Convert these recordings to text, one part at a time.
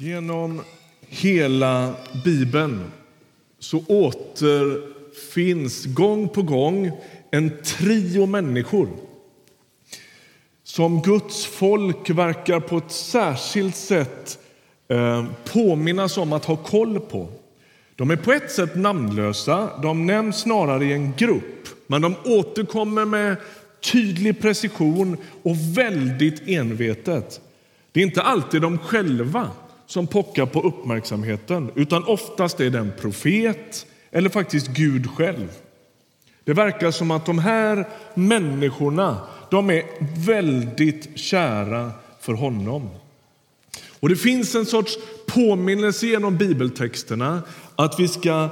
Genom hela Bibeln så återfinns gång på gång en trio människor som Guds folk verkar på ett särskilt sätt eh, påminnas om att ha koll på. De är på ett sätt namnlösa, de nämns snarare i en grupp men de återkommer med tydlig precision och väldigt envetet. Det är inte alltid de själva som pockar på uppmärksamheten utan oftast är det en profet eller faktiskt Gud själv. Det verkar som att de här människorna de är väldigt kära för honom. Och Det finns en sorts påminnelse genom bibeltexterna att vi ska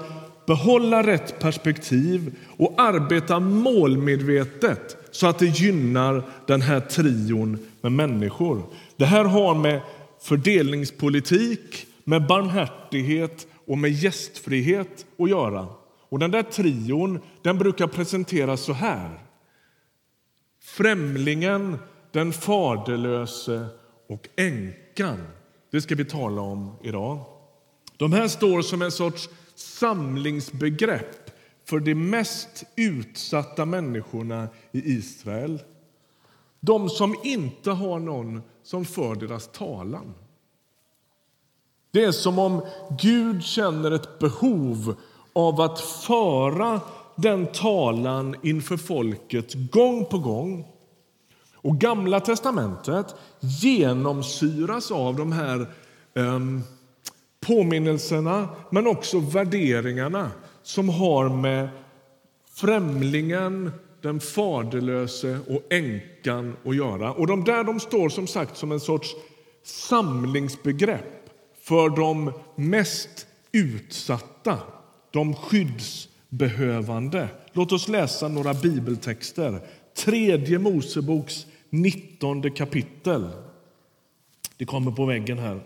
behålla rätt perspektiv och arbeta målmedvetet så att det gynnar den här trion med människor. Det här har med fördelningspolitik, med barmhärtighet och med gästfrihet att göra. Och Den där trion den brukar presenteras så här. Främlingen, den faderlöse och änkan. Det ska vi tala om idag. De här står som en sorts samlingsbegrepp för de mest utsatta människorna i Israel. De som inte har någon som för deras talan. Det är som om Gud känner ett behov av att föra den talan inför folket gång på gång. Och Gamla testamentet genomsyras av de här um, påminnelserna men också värderingarna som har med främlingen, den faderlöse och änkan att göra. Och de där de står som sagt som en sorts samlingsbegrepp för de mest utsatta, de skyddsbehövande. Låt oss läsa några bibeltexter. Tredje Moseboks 19 kapitel. Det kommer på väggen här.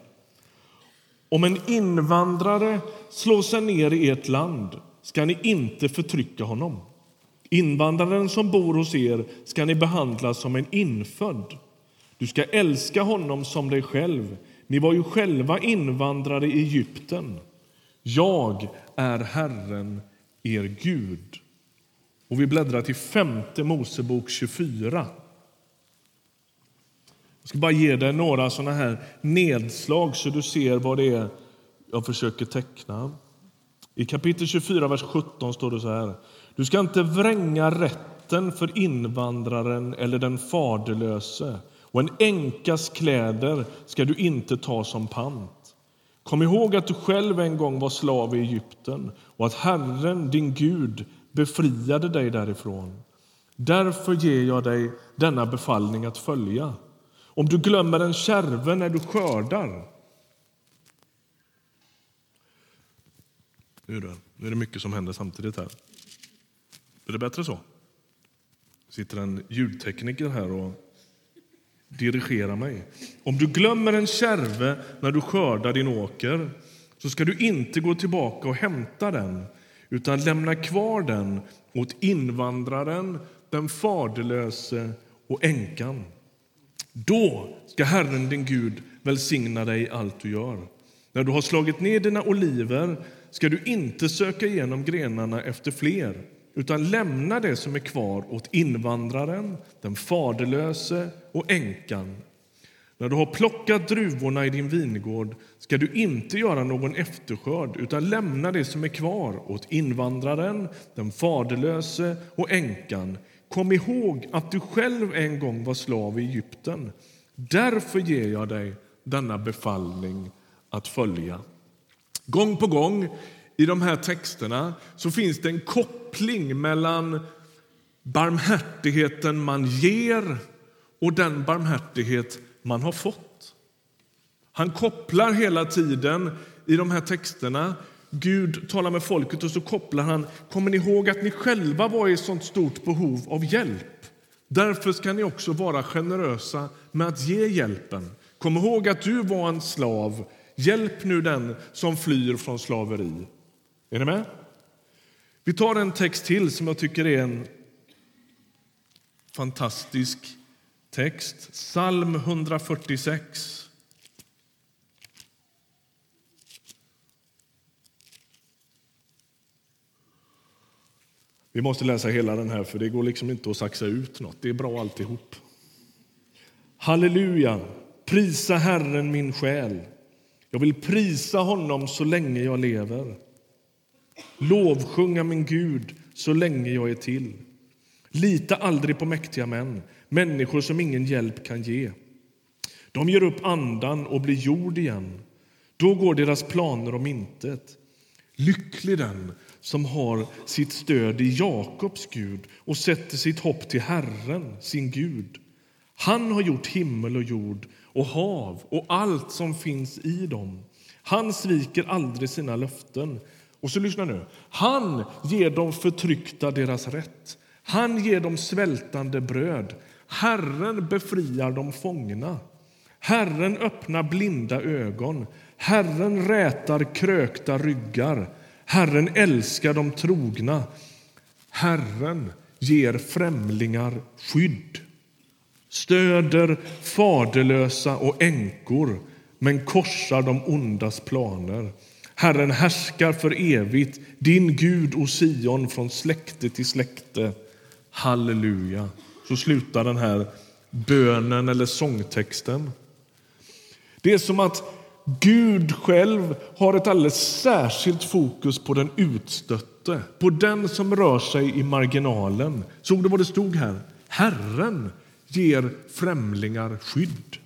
Om en invandrare slår sig ner i ert land ska ni inte förtrycka honom. Invandraren som bor hos er ska ni behandla som en infödd. Du ska älska honom som dig själv. Ni var ju själva invandrare i Egypten. Jag är Herren, er Gud. Och Vi bläddrar till femte Mosebok 24. Jag ska bara ge dig några såna här nedslag så du ser vad det är jag försöker teckna. I kapitel 24, vers 17 står det så här. Du ska inte vränga rätten för invandraren eller den faderlöse och en änkas kläder ska du inte ta som pant. Kom ihåg att du själv en gång var slav i Egypten och att Herren, din Gud, befriade dig därifrån. Därför ger jag dig denna befallning att följa. Om du glömmer en kärve när du skördar Nu, är det mycket som händer samtidigt här. Är det bättre så? sitter en ljudtekniker här och dirigerar mig. Om du glömmer en kärve när du skördar din åker så ska du inte gå tillbaka och hämta den utan lämna kvar den åt invandraren, den faderlöse och änkan. Då ska Herren din Gud välsigna dig i allt du gör. När du har slagit ner dina oliver ska du inte söka igenom grenarna efter fler utan lämna det som är kvar åt invandraren, den faderlöse och änkan. När du har plockat druvorna i din vingård ska du inte göra någon efterskörd utan lämna det som är kvar åt invandraren, den faderlöse och änkan. Kom ihåg att du själv en gång var slav i Egypten. Därför ger jag dig denna befallning att följa. Gång på gång i de här texterna så finns det en koppling mellan barmhärtigheten man ger och den barmhärtighet man har fått. Han kopplar hela tiden i de här texterna Gud talar med folket och så kopplar han Kommer ni ihåg att ni själva var i sånt stort behov av hjälp? Därför ska ni också vara generösa med att ge hjälpen. Kom ihåg att du var en slav Hjälp nu den som flyr från slaveri. Är ni med? Vi tar en text till som jag tycker är en fantastisk text. Psalm 146. Vi måste läsa hela den här, för det går liksom inte att saxa ut nåt. Det är bra alltihop. Halleluja! Prisa Herren, min själ. Jag vill prisa honom så länge jag lever. Lovsjunga min Gud så länge jag är till. Lita aldrig på mäktiga män, människor som ingen hjälp kan ge. De ger upp andan och blir jord igen. Då går deras planer om intet. Lycklig den som har sitt stöd i Jakobs Gud och sätter sitt hopp till Herren, sin Gud. Han har gjort himmel och jord och hav och allt som finns i dem. Han sviker aldrig sina löften. Och så lyssna nu. Han ger de förtryckta deras rätt. Han ger dem svältande bröd. Herren befriar de fångna. Herren öppnar blinda ögon. Herren rätar krökta ryggar. Herren älskar de trogna. Herren ger främlingar skydd stöder faderlösa och änkor men korsar de ondas planer. Herren härskar för evigt, din Gud, och Sion, från släkte till släkte. Halleluja. Så slutar den här bönen eller sångtexten. Det är som att Gud själv har ett alldeles särskilt fokus på den utstötte, på den som rör sig i marginalen. Såg du vad det stod här? Herren ger främlingar skydd.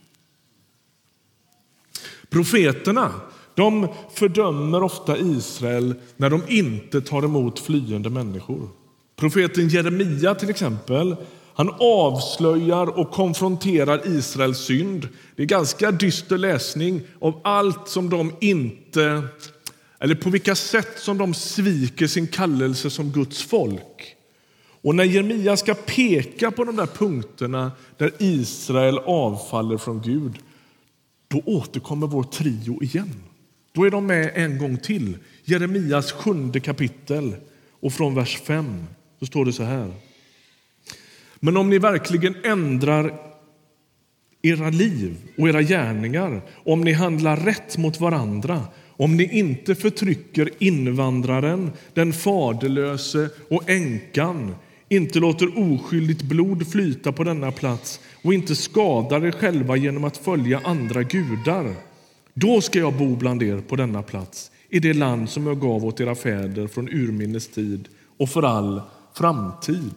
Profeterna de fördömer ofta Israel när de inte tar emot flyende människor. Profeten Jeremia till exempel han avslöjar och konfronterar Israels synd. Det är ganska dyster läsning av allt som de inte eller på vilka sätt som de sviker sin kallelse som Guds folk. Och när Jeremia ska peka på de där punkterna där Israel avfaller från Gud, då återkommer vår trio igen. Då är de med en gång till. Jeremias sjunde kapitel och från vers 5 så står det så här. Men om ni verkligen ändrar era liv och era gärningar, om ni handlar rätt mot varandra, om ni inte förtrycker invandraren, den faderlöse och änkan, inte låter oskyldigt blod flyta på denna plats och inte skadar er själva genom att följa andra gudar. Då ska jag bo bland er på denna plats, i det land som jag gav åt era fäder från urminnes tid och för all framtid.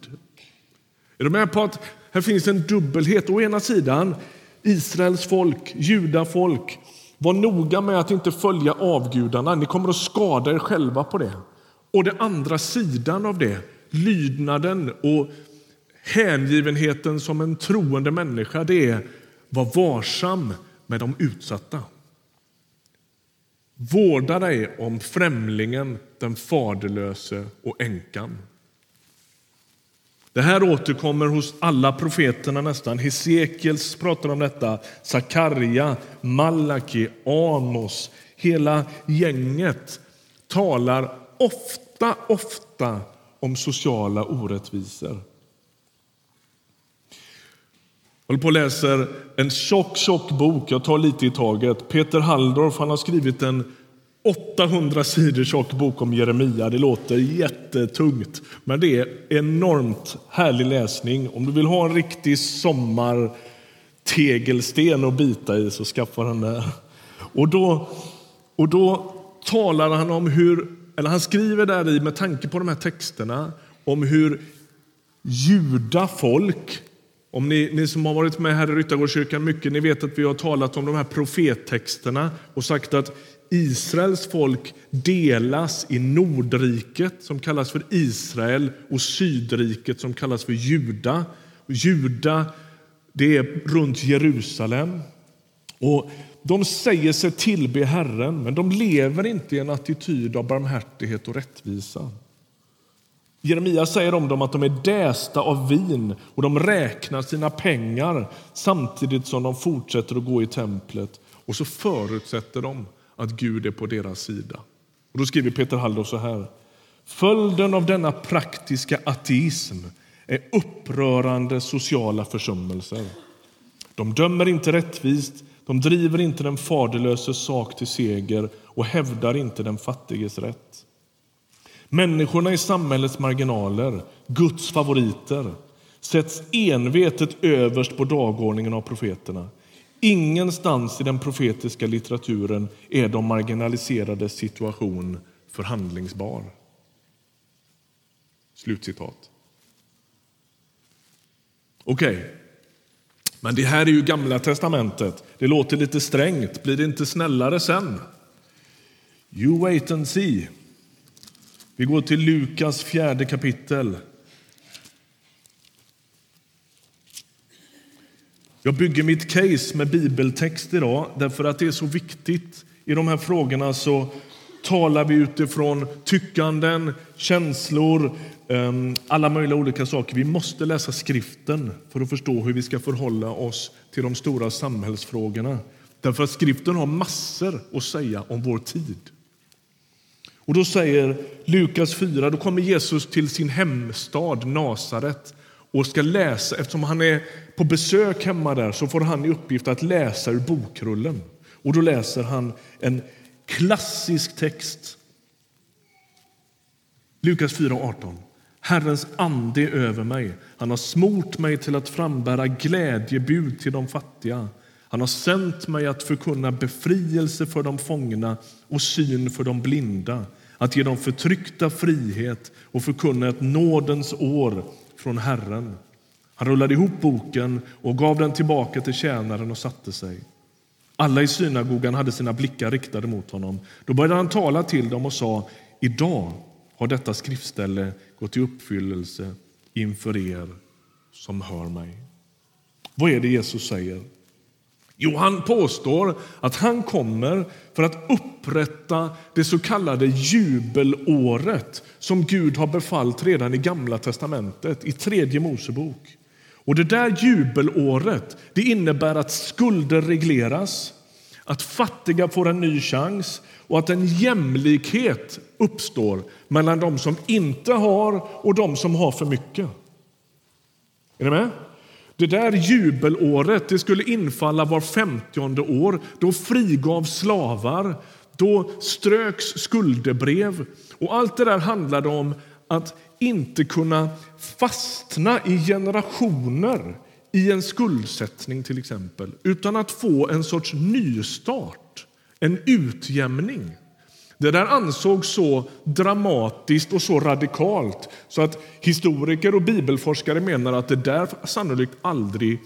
Är du med på att här finns en dubbelhet? Å ena sidan Israels folk, judafolk, var noga med att inte följa avgudarna. Ni kommer att skada er själva på det. Och den andra sidan av det, lydnaden och hängivenheten som en troende människa, det är var varsam med de utsatta. Vårda dig om främlingen, den faderlöse och änkan. Det här återkommer hos alla profeterna nästan. Hesekiels pratar om detta, Sakarja, Malaki, Amos. Hela gänget talar ofta, ofta om sociala orättvisor. Jag håller på och läser en tjock, tjock bok. Jag tar lite i taget. Peter Halldorf han har skrivit en 800 sidor tjock bok om Jeremia. Det låter jättetungt, men det är enormt härlig läsning. Om du vill ha en riktig sommartegelsten att bita i så skaffa den där. Och då, och då talar han om hur, eller han skriver där i med tanke på de här texterna, om hur juda folk om ni, ni, som har varit med här i Ryttargårdskyrkan mycket, ni vet att vi har talat om de här profettexterna och sagt att Israels folk delas i Nordriket som kallas för Israel och Sydriket som kallas för Juda. Juda det är runt Jerusalem. Och de säger sig tillbe Herren, men de lever inte i en attityd av barmhärtighet och rättvisa. Jeremia säger om dem att de är dästa av vin och de räknar sina pengar samtidigt som de fortsätter att gå i templet. Och så förutsätter de att Gud är på deras sida. Och Då skriver Peter Halldorf så här. Följden av denna praktiska ateism är upprörande sociala försummelser. De dömer inte rättvist, de driver inte den faderlöses sak till seger och hävdar inte den fattiges rätt. Människorna i samhällets marginaler, Guds favoriter, sätts envetet överst på dagordningen av profeterna. Ingenstans i den profetiska litteraturen är de marginaliserades situation förhandlingsbar. Slutcitat. Okej, okay. men det här är ju Gamla testamentet. Det låter lite strängt. Blir det inte snällare sen? You wait and see. Vi går till Lukas fjärde kapitel. Jag bygger mitt case med bibeltext idag därför att det är så viktigt. I de här frågorna så talar vi utifrån tyckanden, känslor, ehm, alla möjliga olika saker. Vi måste läsa skriften för att förstå hur vi ska förhålla oss till de stora samhällsfrågorna. Därför att skriften har massor att säga om vår tid. Och då säger Lukas 4, då kommer Jesus till sin hemstad Nasaret och ska läsa, eftersom han är på besök hemma där så får han i uppgift att läsa ur bokrullen. Och då läser han en klassisk text. Lukas 4.18. Herrens ande är över mig. Han har smort mig till att frambära glädjebud till de fattiga. Han har sänt mig att förkunna befrielse för de fångna och syn för de blinda, att ge de förtryckta frihet och förkunna ett nådens år från Herren. Han rullade ihop boken och gav den tillbaka till tjänaren och satte sig. Alla i synagogan hade sina blickar riktade mot honom. Då började han tala till dem och sa idag har detta skriftställe gått i uppfyllelse inför er som hör mig. Vad är det Jesus säger? Jo, han påstår att han kommer för att upprätta det så kallade jubelåret som Gud har befallt redan i Gamla testamentet, i tredje Mosebok. Och Det där jubelåret det innebär att skulder regleras, att fattiga får en ny chans och att en jämlikhet uppstår mellan de som inte har och de som har för mycket. Är ni med? Det där jubelåret det skulle infalla var femtionde år. Då frigavs slavar, då ströks skuldebrev. Och allt det där handlade om att inte kunna fastna i generationer i en skuldsättning till exempel, utan att få en sorts nystart, en utjämning. Det där ansågs så dramatiskt och så radikalt så att historiker och bibelforskare menar att det där sannolikt aldrig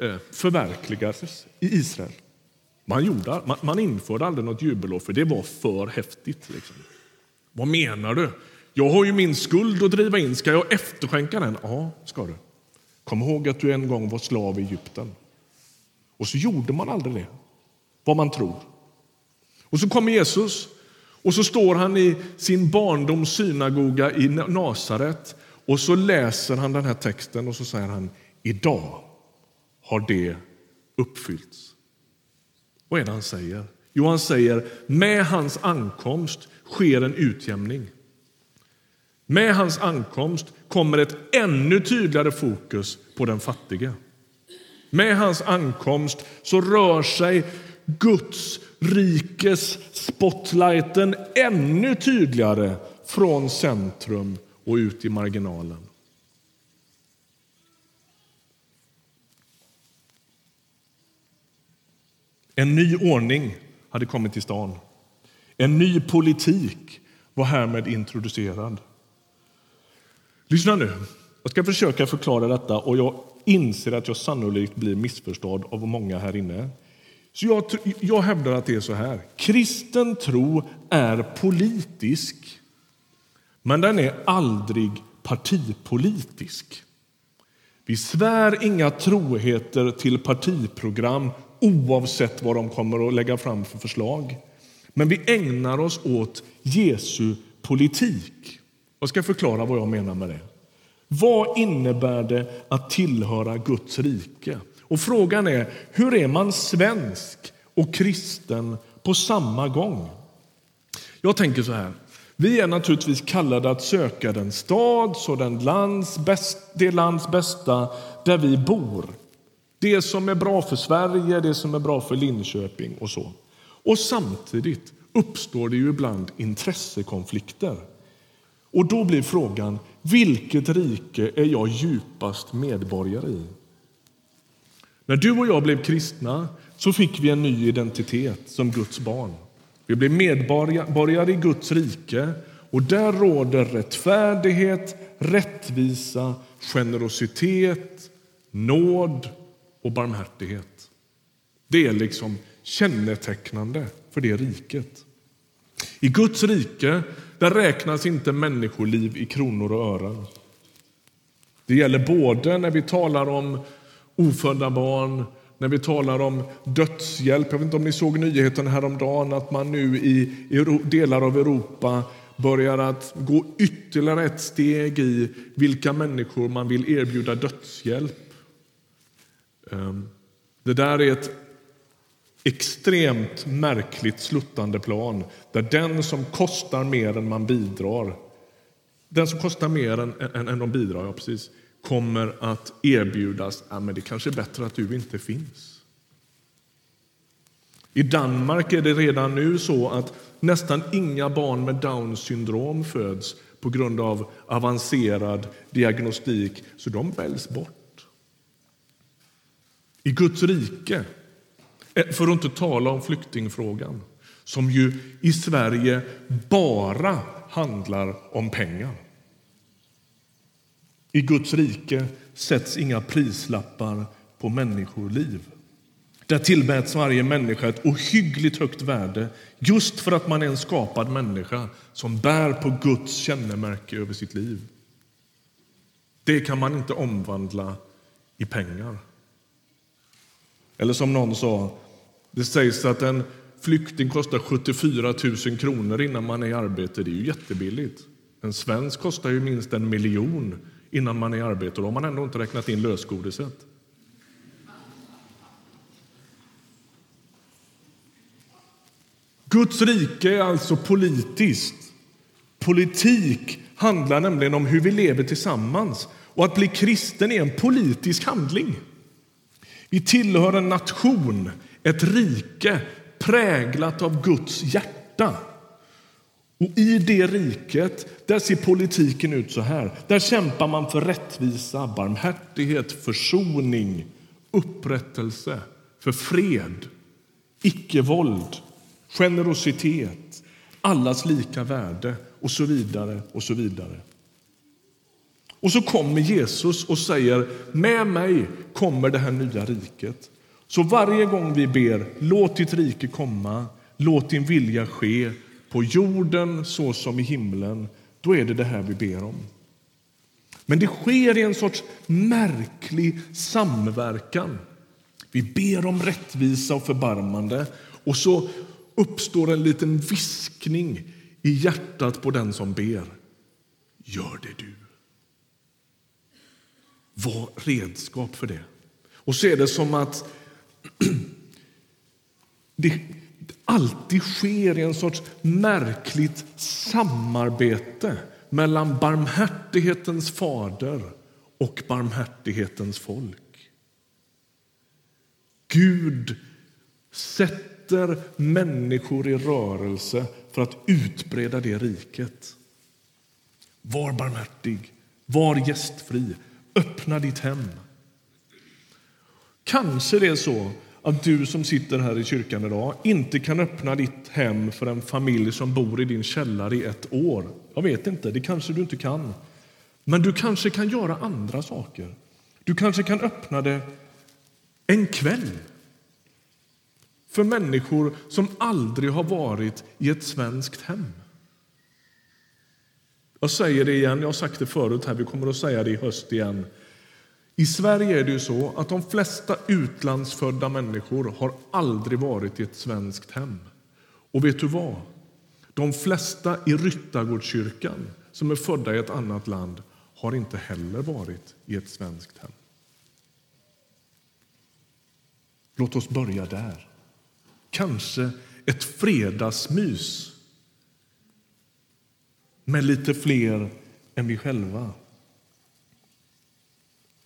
eh, förverkligades i Israel. Man, gjorde, man, man införde aldrig något jubelår, för det var för häftigt. Liksom. Vad menar du? Jag har ju min skuld att driva in. Ska jag efterskänka den? Ja, ska du. Kom ihåg att du en gång var slav i Egypten. Och så gjorde man aldrig det, vad man tror. Och så kommer Jesus och så står han i sin barndoms synagoga i Nasaret och så läser han den här texten och så säger han idag har det uppfyllts. Vad är det han säger? Jo, han säger med hans ankomst sker en utjämning. Med hans ankomst kommer ett ännu tydligare fokus på den fattige. Med hans ankomst så rör sig Guds rikes spotlighten ännu tydligare från centrum och ut i marginalen. En ny ordning hade kommit till stan. En ny politik var härmed introducerad. Lyssna nu. Jag ska försöka förklara detta och jag inser att jag sannolikt blir missförstådd av många här inne. Så jag, jag hävdar att det är så här. Kristen tro är politisk, men den är aldrig partipolitisk. Vi svär inga troheter till partiprogram oavsett vad de kommer att lägga fram för förslag. Men vi ägnar oss åt Jesu politik. Jag ska förklara vad jag menar med det. Vad innebär det att tillhöra Guds rike? Och Frågan är hur är man svensk och kristen på samma gång? Jag tänker så här. Vi är naturligtvis kallade att söka den stads och den lands bäst, det lands bästa där vi bor. Det som är bra för Sverige, det som är bra för Linköping och så. Och samtidigt uppstår det ju ibland intressekonflikter. Och då blir frågan, vilket rike är jag djupast medborgare i? När du och jag blev kristna så fick vi en ny identitet som Guds barn. Vi blev medborgare i Guds rike och där råder rättfärdighet, rättvisa, generositet, nåd och barmhärtighet. Det är liksom kännetecknande för det riket. I Guds rike där räknas inte människoliv i kronor och ören. Det gäller både när vi talar om ofödda barn, när vi talar om dödshjälp. Jag vet inte om ni såg nyheten häromdagen att man nu i delar av Europa börjar att gå ytterligare ett steg i vilka människor man vill erbjuda dödshjälp. Ehm, det där är ett extremt märkligt sluttande plan där den som kostar mer än man bidrar, den som kostar mer än, än, än de bidrar, ja, precis, kommer att erbjudas ja, men det kanske är bättre att du inte finns. I Danmark är det redan nu så att nästan inga barn med Downs syndrom föds på grund av avancerad diagnostik, så de väljs bort. I Guds rike, eh, för att inte tala om flyktingfrågan som ju i Sverige bara handlar om pengar. I Guds rike sätts inga prislappar på människoliv. Där tillmäts varje människa ett ohyggligt högt värde just för att man är en skapad människa som bär på Guds kännemärke över sitt liv. Det kan man inte omvandla i pengar. Eller som någon sa, det sägs att en flykting kostar 74 000 kronor innan man är i arbete. Det är ju jättebilligt. En svensk kostar ju minst en miljon innan man är i arbete. Då har man ändå inte räknat in lösgodiset. Guds rike är alltså politiskt. Politik handlar nämligen om hur vi lever tillsammans. Och att bli kristen är en politisk handling. Vi tillhör en nation, ett rike präglat av Guds hjärta. Och I det riket där ser politiken ut så här. Där kämpar man för rättvisa, barmhärtighet, försoning, upprättelse, för fred, icke-våld, generositet, allas lika värde och så vidare. Och så vidare. Och så kommer Jesus och säger med mig kommer det här nya riket. Så varje gång vi ber låt ditt rike komma, låt din vilja ske på jorden så som i himlen, då är det det här vi ber om. Men det sker i en sorts märklig samverkan. Vi ber om rättvisa och förbarmande och så uppstår en liten viskning i hjärtat på den som ber. Gör det du. Var redskap för det. Och så är det som att det alltid sker i en sorts märkligt samarbete mellan barmhärtighetens fader och barmhärtighetens folk. Gud sätter människor i rörelse för att utbreda det riket. Var barmhärtig, var gästfri, öppna ditt hem. Kanske det är så att du som sitter här i kyrkan idag inte kan öppna ditt hem för en familj som bor i din källare i ett år. Jag vet inte, det kanske du inte kan. Men du kanske kan göra andra saker. Du kanske kan öppna det en kväll för människor som aldrig har varit i ett svenskt hem. Jag säger det igen, jag har sagt det förut här, vi kommer att säga det i höst igen. I Sverige är det ju så att de flesta utlandsfödda människor har aldrig varit i ett svenskt hem. Och vet du vad? De flesta i Ryttargårdskyrkan som är födda i ett annat land har inte heller varit i ett svenskt hem. Låt oss börja där. Kanske ett fredagsmys med lite fler än vi själva.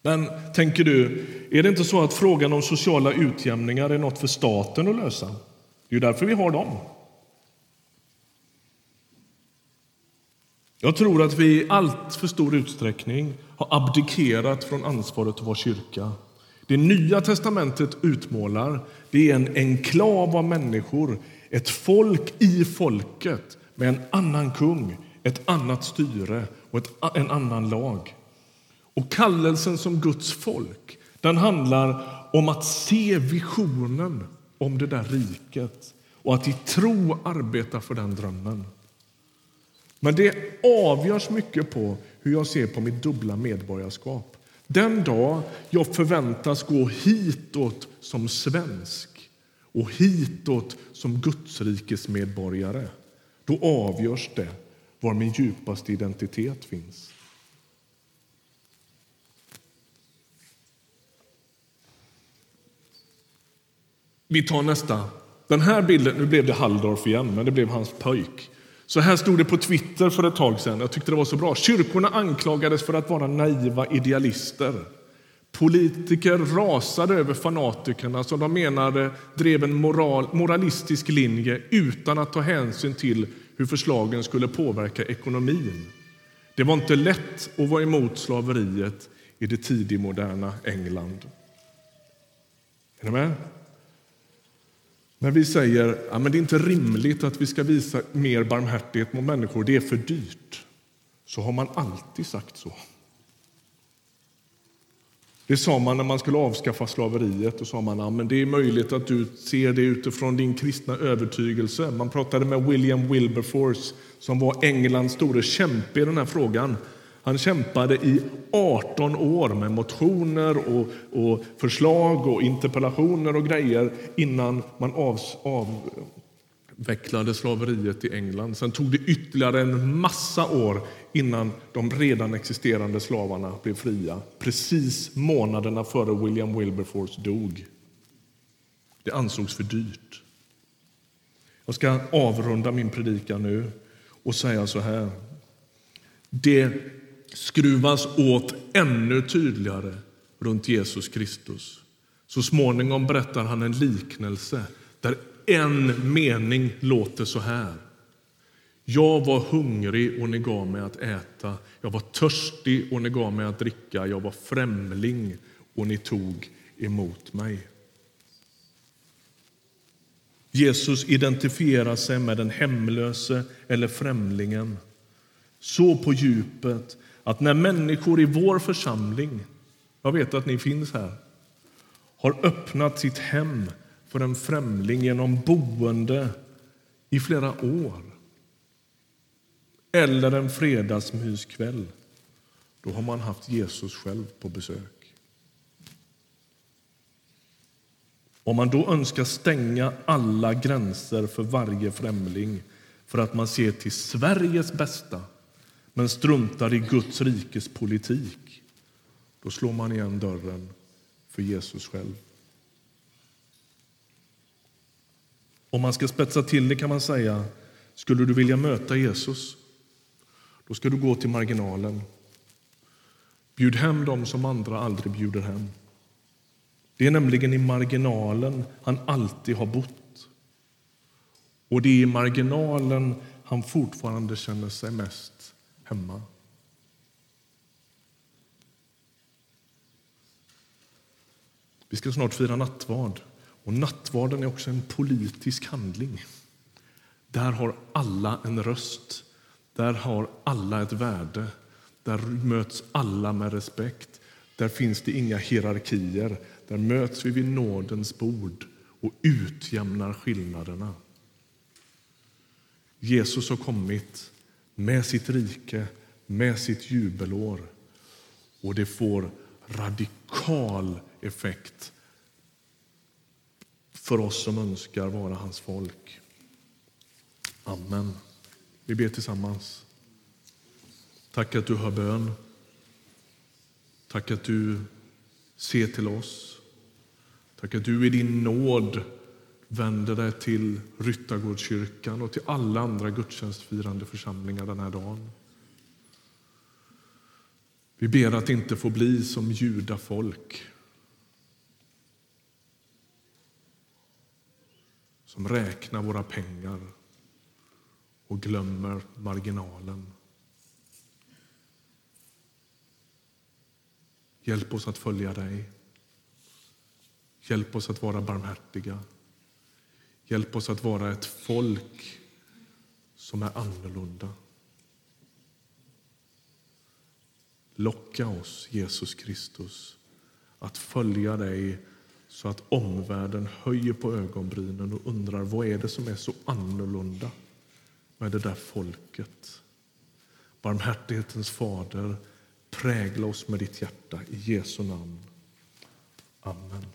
Men tänker du, är det inte så att frågan om sociala utjämningar är något för staten att lösa? Det är ju därför vi har dem. Jag tror att vi i allt för stor utsträckning har abdikerat från ansvaret att vara kyrka. Det nya testamentet utmålar det är en enklav av människor, ett folk i folket med en annan kung, ett annat styre och ett, en annan lag. Och kallelsen som Guds folk den handlar om att se visionen om det där riket och att i tro arbeta för den drömmen. Men det avgörs mycket på hur jag ser på mitt dubbla medborgarskap. Den dag jag förväntas gå hitåt som svensk och hitåt som Gudsrikes medborgare, då avgörs det var min djupaste identitet finns. Vi tar nästa. Den här bilden, nu blev det Halldorf igen, men det blev hans pojk. Så här stod det på Twitter för ett tag sedan. Jag tyckte det var så bra. Kyrkorna anklagades för att vara naiva idealister. Politiker rasade över fanatikerna som de menade drev en moral, moralistisk linje utan att ta hänsyn till hur förslagen skulle påverka ekonomin. Det var inte lätt att vara emot slaveriet i det tidigmoderna England. Är ni med? När vi säger att ja, det är inte rimligt att vi ska visa mer barmhärtighet mot människor, det är för dyrt, så har man alltid sagt så. Det sa man när man skulle avskaffa slaveriet. Och sa man ja, men det är möjligt att du ser det utifrån din kristna övertygelse. Man pratade med William Wilberforce som var Englands store kämpe i den här frågan. Han kämpade i 18 år med motioner och, och förslag och interpellationer och grejer innan man av, avvecklade slaveriet i England. Sen tog det ytterligare en massa år innan de redan existerande slavarna blev fria. Precis månaderna före William Wilberforce dog. Det ansågs för dyrt. Jag ska avrunda min predikan nu och säga så här. Det skruvas åt ännu tydligare runt Jesus Kristus. Så småningom berättar han en liknelse där en mening låter så här. Jag var hungrig och ni gav mig att äta. Jag var törstig och ni gav mig att dricka. Jag var främling och ni tog emot mig. Jesus identifierar sig med den hemlöse eller främlingen så på djupet att när människor i vår församling, jag vet att ni finns här, har öppnat sitt hem för en främling genom boende i flera år eller en fredagsmyskväll, då har man haft Jesus själv på besök. Om man då önskar stänga alla gränser för varje främling för att man ser till Sveriges bästa men struntar i Guds rikes politik, då slår man igen dörren för Jesus själv. Om man ska spetsa till det kan man säga, skulle du vilja möta Jesus, då ska du gå till marginalen. Bjud hem dem som andra aldrig bjuder hem. Det är nämligen i marginalen han alltid har bott. Och det är i marginalen han fortfarande känner sig mest hemma. Vi ska snart fira nattvard. Och nattvarden är också en politisk handling. Där har alla en röst. Där har alla ett värde. Där möts alla med respekt. Där finns det inga hierarkier. Där möts vi vid nådens bord och utjämnar skillnaderna. Jesus har kommit med sitt rike, med sitt jubelår. Och det får radikal effekt för oss som önskar vara hans folk. Amen. Vi ber tillsammans. Tack att du hör bön. Tack att du ser till oss. Tack att du i din nåd Vänd dig till Ryttargårdskyrkan och till alla andra gudstjänstfirande församlingar den här dagen. Vi ber att inte få bli som judafolk som räknar våra pengar och glömmer marginalen. Hjälp oss att följa dig. Hjälp oss att vara barmhärtiga. Hjälp oss att vara ett folk som är annorlunda. Locka oss, Jesus Kristus, att följa dig så att omvärlden höjer på ögonbrynen och undrar vad är det som är så annorlunda med det där folket. Barmhärtighetens fader, prägla oss med ditt hjärta. I Jesu namn. Amen.